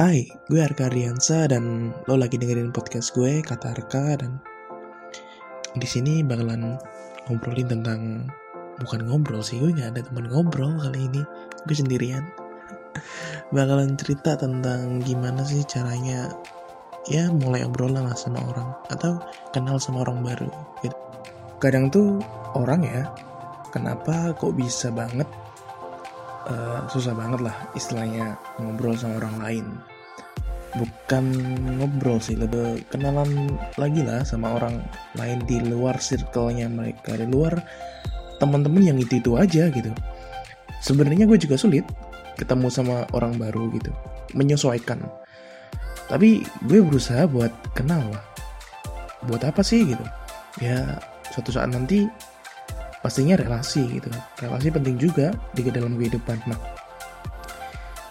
Hai, gue Arka Riansa dan lo lagi dengerin podcast gue kata Arka dan di sini bakalan ngobrolin tentang bukan ngobrol sih gue nggak ada teman ngobrol kali ini gue sendirian bakalan cerita tentang gimana sih caranya ya mulai obrolan lah sama orang atau kenal sama orang baru gitu. kadang tuh orang ya kenapa kok bisa banget uh, susah banget lah istilahnya ngobrol sama orang lain. Bukan ngobrol sih lebih kenalan lagi lah sama orang lain di luar circle-nya mereka. Di luar teman-teman yang itu itu aja gitu. Sebenarnya gue juga sulit ketemu sama orang baru gitu menyesuaikan. Tapi gue berusaha buat kenal lah. Buat apa sih gitu? Ya suatu saat nanti pastinya relasi gitu. Relasi penting juga di dalam kehidupan. Nah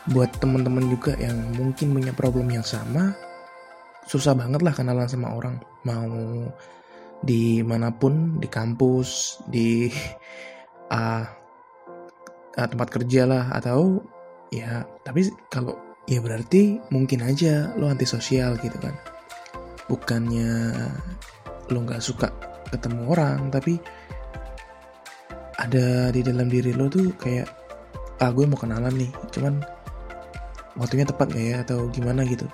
buat teman-teman juga yang mungkin punya problem yang sama susah banget lah kenalan sama orang. Mau di mana pun di kampus di uh, uh, tempat kerja lah atau ya tapi kalau ya berarti mungkin aja lo antisosial gitu kan. Bukannya lo nggak suka ketemu orang tapi ada di dalam diri lo tuh kayak ah gue mau kenalan nih cuman waktunya tepat gak ya? Atau gimana gitu.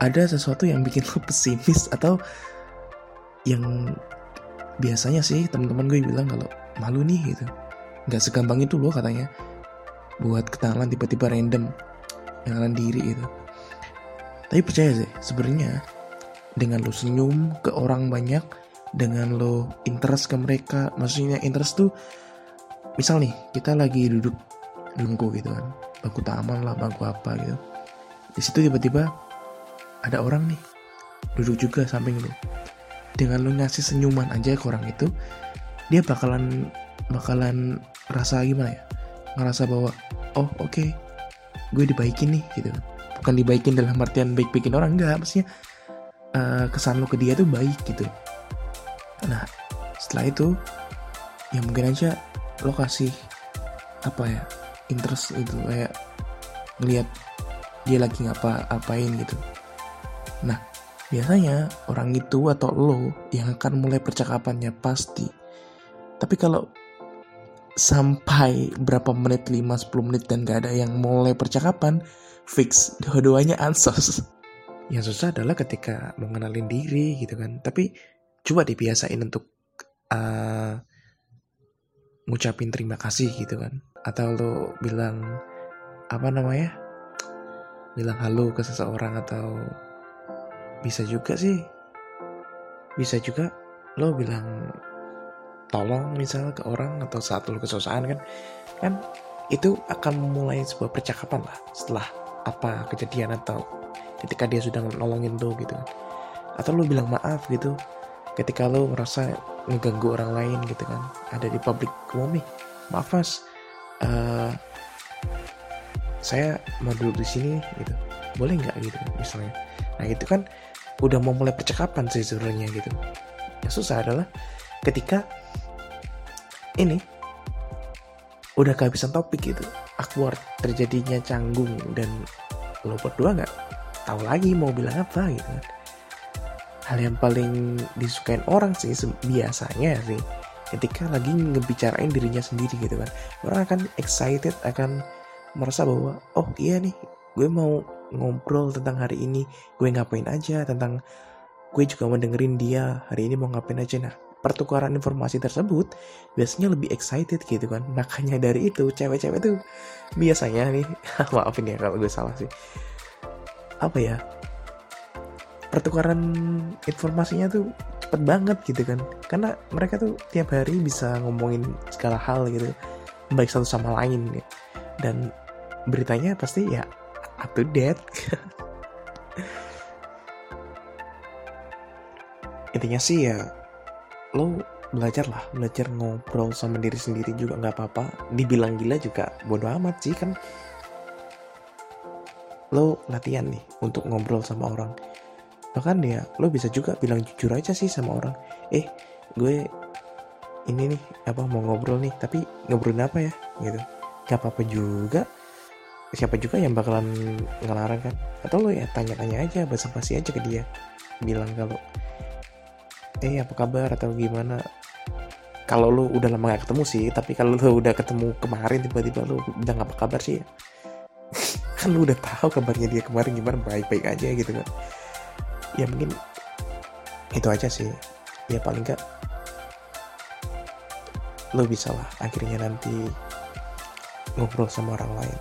Ada sesuatu yang bikin lo pesimis atau yang biasanya sih teman-teman gue bilang kalau malu nih gitu. Nggak segampang itu loh katanya buat kenalan tiba-tiba random kenalan diri itu tapi percaya sih sebenarnya dengan lo senyum ke orang banyak dengan lo interest ke mereka maksudnya interest tuh misal nih kita lagi duduk bangku gitu kan bangku taman lah bangku apa gitu. Di situ tiba-tiba ada orang nih duduk juga samping lu. Dengan lu ngasih senyuman aja ke orang itu dia bakalan bakalan rasa gimana ya? Ngerasa bahwa oh oke okay, gue dibaikin nih gitu bukan dibaikin dalam artian baik-baikin orang enggak maksudnya uh, kesan lu ke dia tuh baik gitu. Nah setelah itu ya mungkin aja lo kasih apa ya interest itu kayak ngelihat dia lagi ngapa apain gitu. Nah biasanya orang itu atau lo yang akan mulai percakapannya pasti. Tapi kalau sampai berapa menit 5-10 menit dan gak ada yang mulai percakapan fix dua-duanya ansos. Yang susah adalah ketika mengenalin diri gitu kan. Tapi coba dibiasain untuk uh, ngucapin terima kasih gitu kan. Atau lo bilang apa namanya? Bilang halo ke seseorang atau bisa juga sih. Bisa juga lo bilang tolong misal ke orang atau saat lo kesusahan kan. Kan itu akan mulai sebuah percakapan lah setelah apa kejadian atau ketika dia sudah nolongin lo gitu kan. Atau lo bilang maaf gitu. Ketika lo merasa ngeganggu orang lain gitu kan. Ada di publik umum nih. Maaf mas. Uh, saya mau duduk di sini gitu. Boleh nggak gitu misalnya? Nah itu kan udah mau mulai percakapan sebenarnya gitu. Yang susah adalah ketika ini udah kehabisan topik gitu. Awkward terjadinya canggung dan lo berdua nggak tahu lagi mau bilang apa gitu kan hal yang paling disukain orang sih biasanya sih ketika lagi ngebicarain dirinya sendiri gitu kan. Orang akan excited akan merasa bahwa oh iya nih gue mau ngobrol tentang hari ini gue ngapain aja tentang gue juga mau dengerin dia hari ini mau ngapain aja. Nah pertukaran informasi tersebut biasanya lebih excited gitu kan. Makanya dari itu cewek-cewek tuh biasanya nih maafin ya kalau gue salah sih apa ya pertukaran informasinya tuh cepet banget gitu kan. Karena mereka tuh tiap hari bisa ngomongin segala hal gitu. Baik satu sama lain ya. dan beritanya pasti ya up to date. Intinya sih ya lo belajar lah. Belajar ngobrol sama diri sendiri juga nggak apa-apa. Dibilang gila juga bodo amat sih kan. Lo latihan nih untuk ngobrol sama orang bahkan ya lo bisa juga bilang jujur aja sih sama orang eh gue ini nih apa mau ngobrol nih tapi ngobrolin apa ya? Gitu. Gak apa-apa juga. Siapa juga yang bakalan ngelarang kan? Atau lo ya tanya-tanya aja basa-basi aja ke dia. Bilang kalau eh apa kabar? Atau gimana. Kalau lu udah lama gak ketemu sih tapi kalau lu udah ketemu kemarin tiba-tiba lu udah gak apa kabar sih ya. Kan lu udah tahu kabarnya dia kemarin gimana baik-baik aja gitu kan ya mungkin itu aja sih. Ya paling gak lo bisa lah akhirnya nanti ngobrol sama orang lain.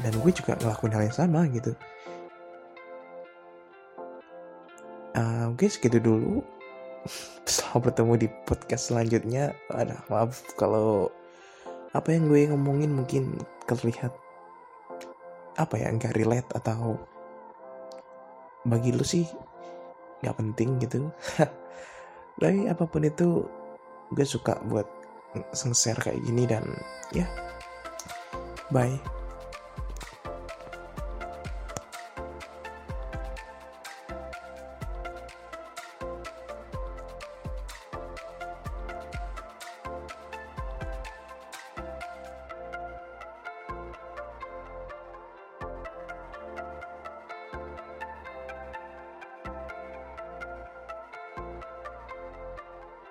Dan gue juga ngelakuin hal yang sama gitu. Uh, oke okay, segitu dulu. Sampai bertemu di podcast selanjutnya. Ada maaf kalau apa yang gue ngomongin mungkin terlihat apa ya nggak relate atau bagi lu sih nggak penting gitu. Tapi apa pun itu gue suka buat share kayak gini dan ya bye